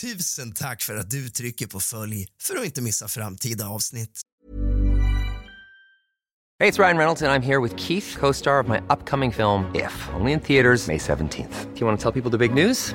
Tusen tack för att du trycker på följ för att inte missa framtida avsnitt. Det är Ryan Reynolds Jag är här med Keith, co-star of my upcoming film If, only in theaters May 17th. Do you want to tell people the big news?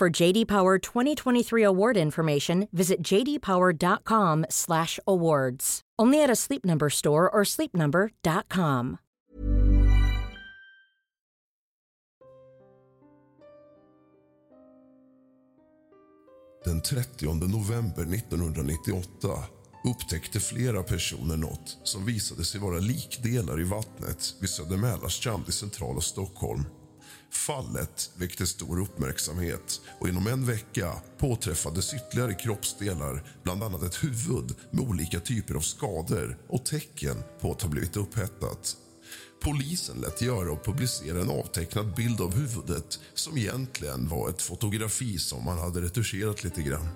For JD Power 2023 award information, visit jdpower.com/awards. Only at a Sleep Number store or sleepnumber.com. Den 30 november 1998 upptäckte flera personer något som visade sig vara likdelar i vattnet vid Södermälarstrand i centrala Stockholm. Fallet väckte stor uppmärksamhet och inom en vecka påträffades ytterligare kroppsdelar bland annat ett huvud med olika typer av skador och tecken på att ha blivit upphettat. Polisen lät göra och publicera en avtecknad bild av huvudet som egentligen var ett fotografi som man hade retuscherat lite grann.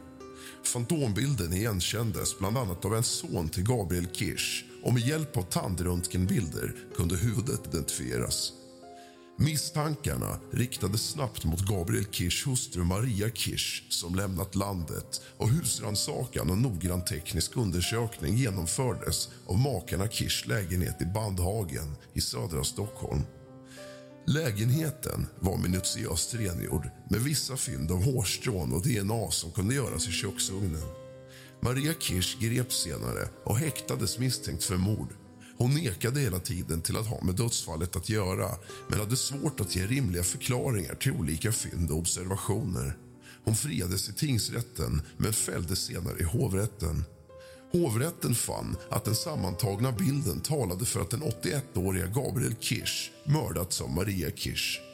Fantombilden igenkändes bland annat av en son till Gabriel Kirsch och med hjälp av tandröntgenbilder kunde huvudet identifieras. Misstankarna riktades snabbt mot Gabriel Kirschs hustru Maria Kirsch som lämnat landet och husrannsakan och noggrann teknisk undersökning genomfördes av makarna Kirschs lägenhet i Bandhagen i södra Stockholm. Lägenheten var minutiöst rengjord med vissa fynd av hårstrån och DNA som kunde göras i köksugnen. Maria Kirsch greps senare och häktades misstänkt för mord. Hon nekade hela tiden till att ha med dödsfallet att göra men hade svårt att ge rimliga förklaringar till olika fynd och observationer. Hon friades i tingsrätten men fälldes senare i hovrätten. Hovrätten fann att den sammantagna bilden talade för att den 81-åriga Gabriel Kirsch mördats av Maria Kirsch.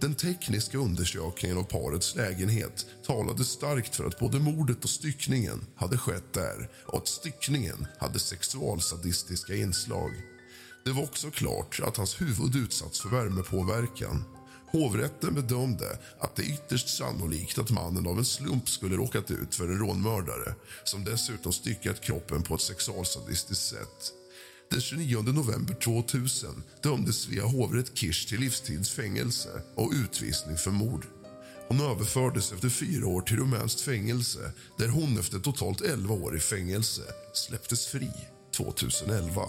Den tekniska undersökningen av parets lägenhet talade starkt för att både mordet och styckningen hade skett där och att styckningen hade sexualsadistiska inslag. Det var också klart att hans huvud utsatts för värmepåverkan. Hovrätten bedömde att det är ytterst sannolikt att mannen av en slump skulle råkat ut för en rånmördare som dessutom styckat kroppen på ett sexualsadistiskt sätt. Den 29 november 2000 dömdes Svea hovrätt Kirsch till livstidsfängelse och utvisning för mord. Hon överfördes efter fyra år till rumänskt fängelse där hon efter totalt 11 år i fängelse släpptes fri 2011.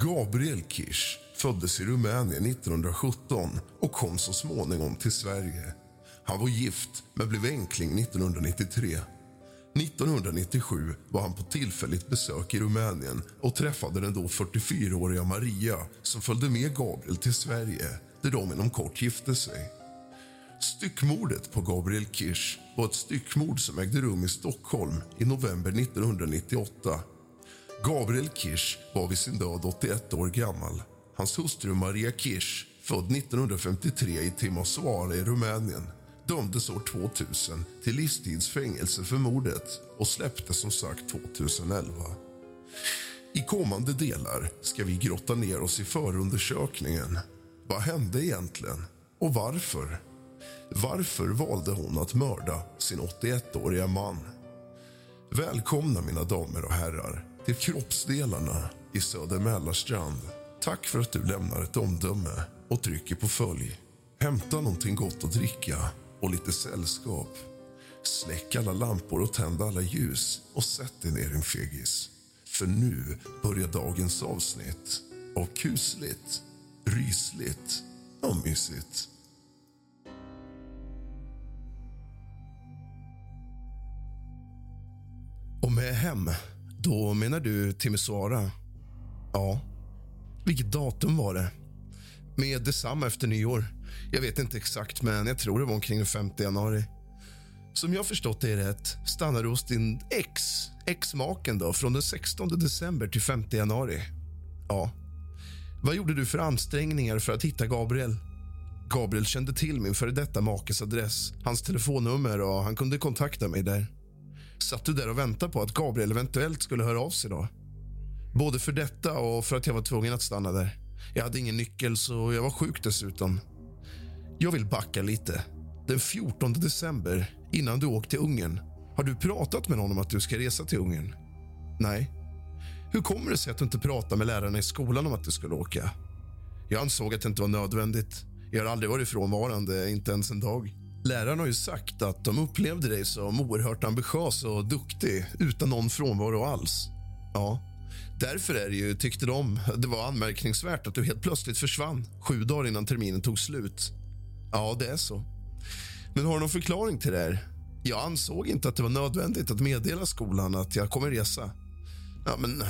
Gabriel Kirsch föddes i Rumänien 1917 och kom så småningom till Sverige. Han var gift, men blev enkling 1993. 1997 var han på tillfälligt besök i Rumänien och träffade den då 44-åriga Maria som följde med Gabriel till Sverige, där de inom kort gifte sig. Styckmordet på Gabriel Kirsch var ett styckmord som ägde rum i Stockholm i november 1998. Gabriel Kirsch var vid sin död 81 år gammal. Hans hustru Maria Kirsch, född 1953 i Timisoara i Rumänien dömdes år 2000 till livstidsfängelse för mordet och släpptes som sagt 2011. I kommande delar ska vi grotta ner oss i förundersökningen. Vad hände egentligen? Och varför? Varför valde hon att mörda sin 81-åriga man? Välkomna, mina damer och herrar, till kroppsdelarna i Söder Mälarstrand. Tack för att du lämnar ett omdöme och trycker på följ. Hämta någonting gott att dricka och lite sällskap. Släck alla lampor och tänd alla ljus och sätt dig ner, din fegis. För nu börjar dagens avsnitt av kusligt, rysligt och mysigt. Och med hem, då menar du Timisoara? Ja. Vilket datum var det? Med detsamma efter nyår. Jag vet inte exakt, men jag tror det var omkring den 5 januari. Som jag förstått det rätt stannade du hos din ex, ex-maken då, från den 16 december till 5 januari. Ja. Vad gjorde du för ansträngningar för att hitta Gabriel? Gabriel kände till min före detta makes adress, hans telefonnummer och han kunde kontakta mig där. Satt du där och väntade på att Gabriel eventuellt skulle höra av sig då? Både för detta och för att jag var tvungen att stanna där. Jag hade ingen nyckel, så jag var sjuk dessutom. Jag vill backa lite. Den 14 december, innan du åkte till Ungern har du pratat med honom om att du ska resa till Ungern? Nej. Hur kommer det sig att du inte pratade med lärarna i skolan om att du skulle åka? Jag ansåg att det inte var nödvändigt. Jag har aldrig varit frånvarande, inte ens en dag. Lärarna har ju sagt att de upplevde dig som oerhört ambitiös och duktig utan någon frånvaro alls. Ja, därför är det ju, tyckte de, det var anmärkningsvärt att du helt plötsligt försvann sju dagar innan terminen tog slut. Ja, det är så. Men har du någon förklaring till det här? Jag ansåg inte att det var nödvändigt att meddela skolan att jag kommer resa. Ja, men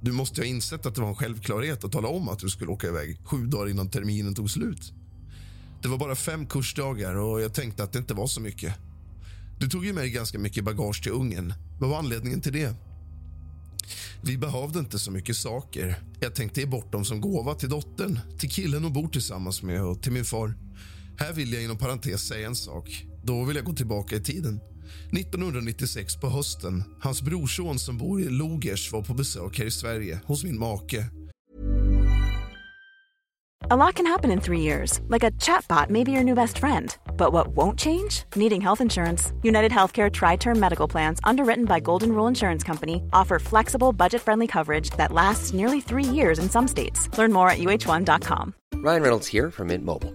du måste ha insett att det var en självklarhet att tala om att du skulle åka iväg sju dagar innan terminen tog slut. Det var bara fem kursdagar och jag tänkte att det inte var så mycket. Du tog ju med dig ganska mycket bagage till Ungern. Vad var anledningen till det? Vi behövde inte så mycket saker. Jag tänkte ge bort dem som gåva till dottern, till killen hon bor tillsammans med och till min far. Här vill jag inom parentes säga en sak. Då vill jag gå tillbaka i tiden. 1996 på hösten. Hans brorson som bor i Logers var på besök här i Sverige hos min make. A lot can happen in three years, like a chatbot may be your new best friend. But what won't change? Needing health insurance. United Healthcare Tri Term Medical Plans, underwritten by Golden Rule Insurance Company, offer flexible, budget friendly coverage that lasts nearly three years in some states. Learn more at uh1.com. Ryan Reynolds here from Mint Mobile.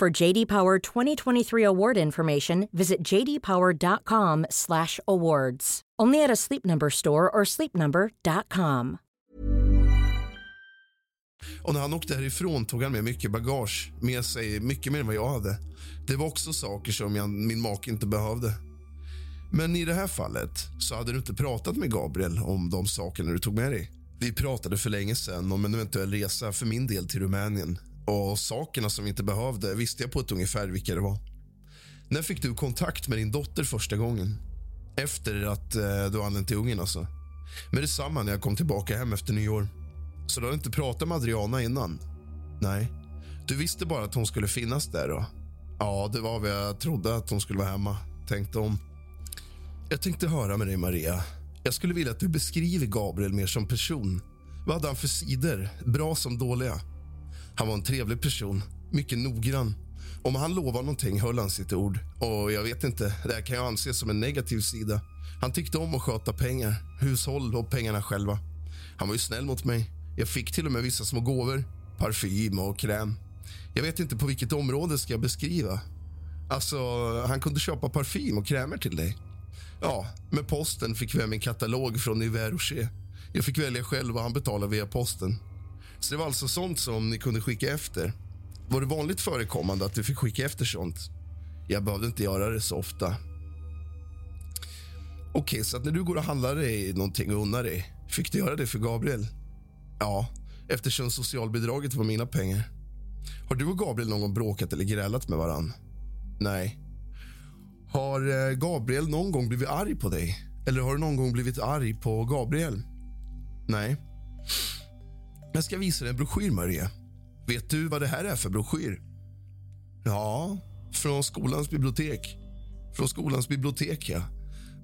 For JD Power 2023 award information, visit jdpower.com/awards. Only at a Sleep Number store or sleepnumber.com. Och när han åkte härifrån tog han med mycket bagage, med sig mycket mer än vad jag hade. Det var också saker som jag, min make inte behövde. Men i det här fallet så hade du inte pratat med Gabriel om de sakerna du tog med dig. Vi pratade för länge sedan om en eventuell resa för min del till Rumänien. Och sakerna som vi inte behövde visste jag på ett ungefär vilka det var. När fick du kontakt med din dotter första gången? Efter att eh, du anlänt till Ungern alltså. Med detsamma när jag kom tillbaka hem efter nyår. Så du har inte pratat med Adriana innan? Nej. Du visste bara att hon skulle finnas där då? Ja, det var vad jag trodde att hon skulle vara hemma. Tänkte om. Jag tänkte höra med dig, Maria. Jag skulle vilja att du beskriver Gabriel mer som person. Vad hade han för sidor, bra som dåliga? Han var en trevlig person, mycket noggrann. Om han lovade någonting höll han sitt ord. Och jag vet inte, det här kan jag anse som en negativ sida. Han tyckte om att sköta pengar, hushåll och pengarna själva. Han var ju snäll mot mig. Jag fick till och med vissa små gåvor, parfym och kräm. Jag vet inte på vilket område ska jag beskriva. Alltså, han kunde köpa parfym och krämer till dig. Ja, med posten fick vi hem en katalog från Yves Rocher. Jag fick välja själv vad han betalade via posten. Så det var alltså sånt som ni kunde skicka efter. Var det vanligt förekommande att du fick skicka efter sånt? Jag behövde inte göra det så ofta. Okej, så att när du går och handlar dig någonting och unnar dig, fick du göra det för Gabriel? Ja, eftersom socialbidraget var mina pengar. Har du och Gabriel någon gång bråkat eller grälat med varann? Nej. Har eh, Gabriel någon gång blivit arg på dig? Eller har du någon gång blivit arg på Gabriel? Nej. Jag ska visa dig en broschyr, Maria. Vet du vad det här är för broschyr? Ja, från skolans bibliotek. Från skolans bibliotek, ja.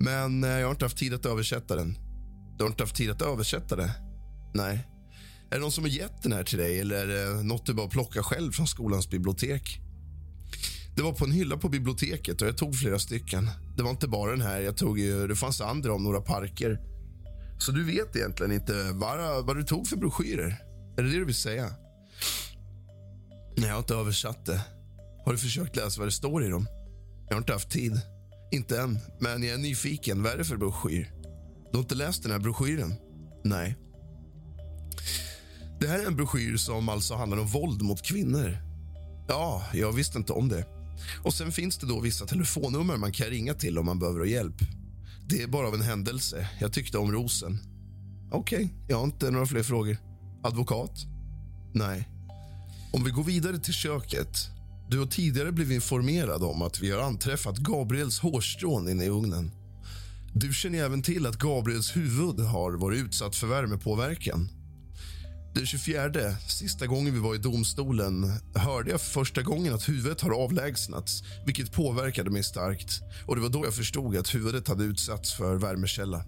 Men eh, jag har inte haft tid att översätta den. Du har inte haft tid att översätta det? Nej. Är det någon som har gett den här till dig eller är det något du bara plockar själv från skolans bibliotek? Det var på en hylla på biblioteket och jag tog flera stycken. Det var inte bara den här, jag tog ju, det fanns andra om några parker. Så du vet egentligen inte vad, vad du tog för broschyrer? Är det det du vill säga? Nej, jag har inte översatt det. Har du försökt läsa vad det står i dem? Jag har inte haft tid. Inte än, men jag är nyfiken. Vad är det för broschyr? Du har inte läst den här broschyren? Nej. Det här är en broschyr som alltså handlar om våld mot kvinnor. Ja, jag visste inte om det. Och Sen finns det då vissa telefonnummer man kan ringa till om man behöver hjälp. Det är bara av en händelse. Jag tyckte om rosen. Okej, okay, jag har inte några fler frågor. Advokat? Nej. Om vi går vidare till köket. Du har tidigare blivit informerad om att vi har anträffat Gabriels hårstrån inne i ugnen. Du känner även till att Gabriels huvud har varit utsatt för värmepåverkan. Den 24, sista gången vi var i domstolen, hörde jag för första gången att huvudet har avlägsnats vilket påverkade mig starkt. Och Det var då jag förstod att huvudet hade utsatts för värmekälla.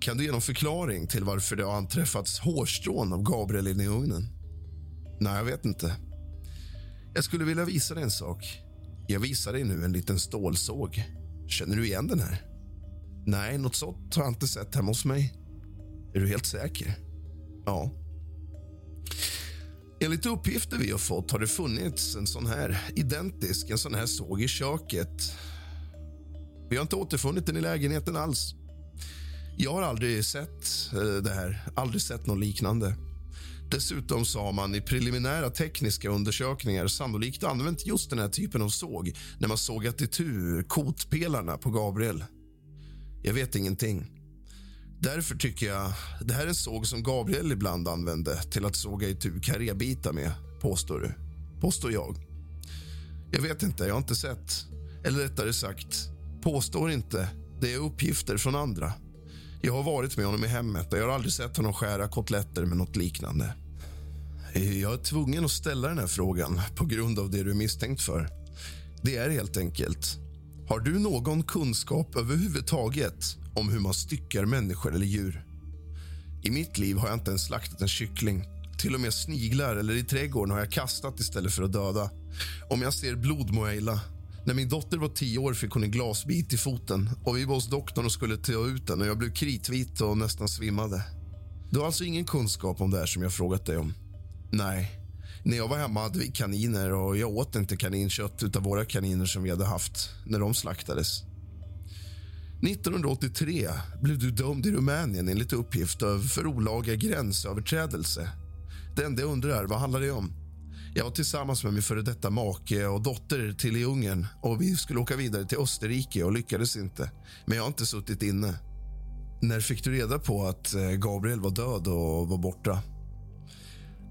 Kan du ge någon förklaring till varför det har anträffats hårstrån av Gabriel inne i ugnen? Nej, jag vet inte. Jag skulle vilja visa dig en sak. Jag visar dig nu en liten stålsåg. Känner du igen den här? Nej, något sånt har jag inte sett hemma hos mig. Är du helt säker? Ja. Enligt uppgifter vi har fått har det funnits en sån här identisk en sån här såg i köket. Vi har inte återfunnit den i lägenheten alls. Jag har aldrig sett eh, det här, aldrig sett något liknande. Dessutom så har man i preliminära tekniska undersökningar sannolikt använt just den här typen av såg när man sågat itu kotpelarna på Gabriel. Jag vet ingenting. Därför tycker jag det här är en såg som Gabriel ibland använde till att såga itu karrébitar med, påstår du. Påstår jag. Jag vet inte, jag har inte sett. Eller rättare sagt, påstår inte. Det är uppgifter från andra. Jag har varit med honom i hemmet och jag har aldrig sett honom skära kotletter med något liknande. Jag är tvungen att ställa den här frågan på grund av det du är misstänkt för. Det är helt enkelt. Har du någon kunskap överhuvudtaget om hur man styckar människor eller djur? I mitt liv har jag inte ens slaktat en kyckling. Till och med sniglar eller i trädgården har jag kastat istället för att döda. Om jag ser blod mår jag illa. När min dotter var tio år fick hon en glasbit i foten och vi var hos doktorn och skulle ta ut den och jag blev kritvit och nästan svimmade. Du har alltså ingen kunskap om det här som jag frågat dig om? Nej. När jag var hemma hade vi kaniner och jag åt inte kaninkött av våra kaniner som vi hade haft när de slaktades. 1983 blev du dömd i Rumänien enligt uppgift för olaga gränsöverträdelse. Det enda jag undrar, vad handlar det om? Jag var tillsammans med min före detta make och dotter till i Ungern och vi skulle åka vidare till Österrike och lyckades inte. Men jag har inte suttit inne. När fick du reda på att eh, Gabriel var död och var borta?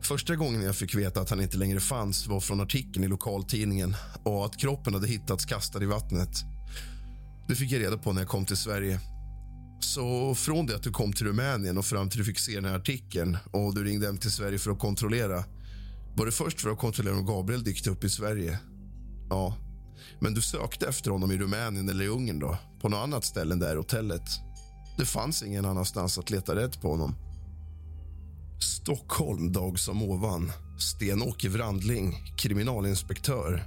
Första gången jag fick veta att han inte längre fanns var från artikeln i lokaltidningen och att kroppen hade hittats kastad i vattnet. Det fick jag reda på när jag kom till Sverige. Så från det att du kom till Rumänien och fram till du fick se den här artikeln och du ringde hem till Sverige för att kontrollera var det först för att kontrollera om Gabriel dykt upp i Sverige? Ja. Men du sökte efter honom i Rumänien eller i Ungern då? På något annat ställe än det här hotellet? Det fanns ingen annanstans att leta rätt på honom. Stockholm, dag som ovan. Sten-Åke Wrandling, kriminalinspektör.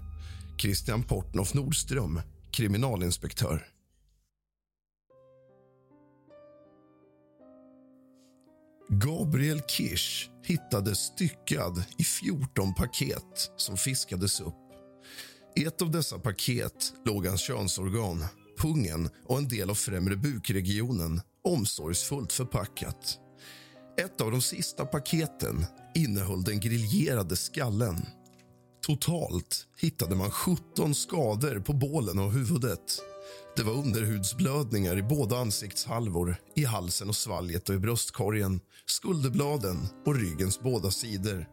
Christian Portnoff Nordström, kriminalinspektör. Gabriel Kirsch hittades styckad i 14 paket som fiskades upp. I ett av dessa paket låg hans könsorgan, pungen och en del av främre bukregionen omsorgsfullt förpackat. Ett av de sista paketen innehöll den griljerade skallen. Totalt hittade man 17 skador på bålen och huvudet. Det var underhudsblödningar i båda ansiktshalvor, i halsen och svalget och i bröstkorgen, skulderbladen och ryggens båda sidor.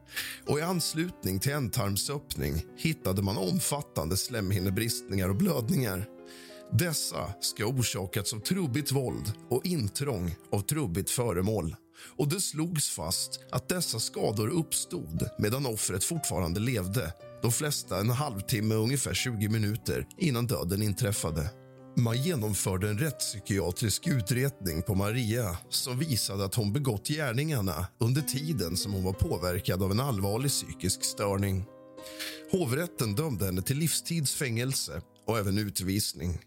Och I anslutning till ändtarmsöppning hittade man omfattande slemhinnebristningar och blödningar. Dessa ska ha orsakats av trubbigt våld och intrång av trubbigt föremål. Och Det slogs fast att dessa skador uppstod medan offret fortfarande levde de flesta en halvtimme, ungefär 20 minuter innan döden inträffade. Man genomförde en rättspsykiatrisk utredning på Maria som visade att hon begått gärningarna under tiden som hon var påverkad av en allvarlig psykisk störning. Hovrätten dömde henne till livstidsfängelse och även utvisning.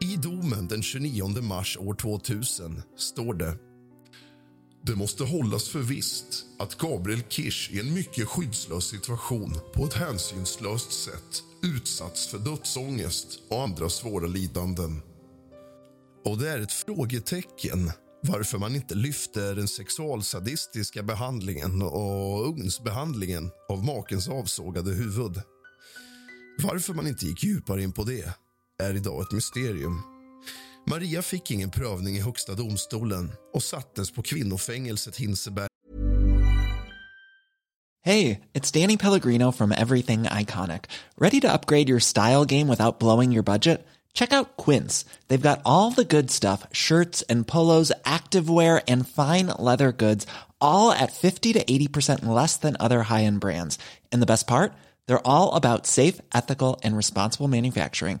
I domen den 29 mars år 2000 står det det måste hållas för visst att Gabriel Kirsch i en mycket skyddslös situation på ett hänsynslöst sätt utsatts för dödsångest och andra svåra lidanden. Och det är ett frågetecken varför man inte lyfter den sexualsadistiska behandlingen och ugnsbehandlingen av makens avsågade huvud. Varför man inte gick djupare in på det är idag ett mysterium. Maria fick ingen prövning i Högsta domstolen och sattes på kvinnofängelset Hinseberg. Hey, it's Danny Pellegrino from Everything Iconic. Ready to upgrade your style game without blowing your budget? Check out Quince. They've got all the good stuff shirts and polos, activewear, and fine leather goods, all at 50 to 80% less than other high end brands. And the best part? They're all about safe, ethical, and responsible manufacturing.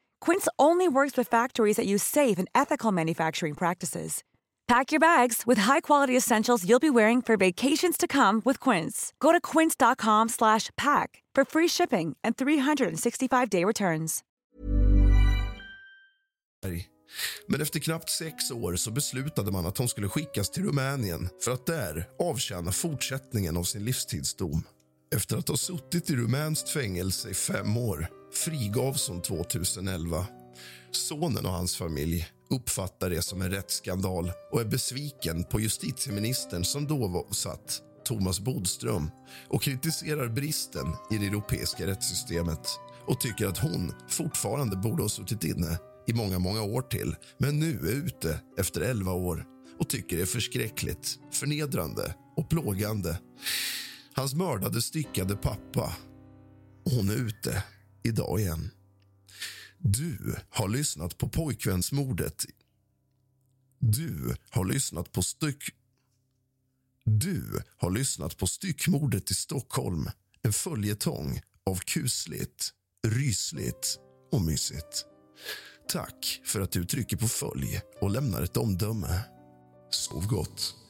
Quince only works with factories that use safe and ethical manufacturing practices. Pack your bags with high-quality essentials you'll be wearing for vacations to come with Quince. Go to quince.com/pack for free shipping and 365-day returns. Men efter knappt sex år så beslutade man att hon skulle skickas till Rumänien för att där avtjäna fortsättningen av sin livstidsdom. Efter att ha suttit i rumänskt fängelse i fem år frigavs hon 2011. Sonen och hans familj uppfattar det som en rättsskandal och är besviken på justitieministern som då var satt, Thomas Bodström och kritiserar bristen i det europeiska rättssystemet och tycker att hon fortfarande borde ha suttit inne i många, många år till men nu är ute efter 11 år och tycker det är förskräckligt, förnedrande och plågande. Hans mördade, styckade pappa. Hon är ute idag igen. Du har lyssnat på pojkvänsmordet. Du har lyssnat på styck... Du har lyssnat på styckmordet i Stockholm. En följetong av kusligt, rysligt och mysigt. Tack för att du trycker på följ och lämnar ett omdöme. Sov gott.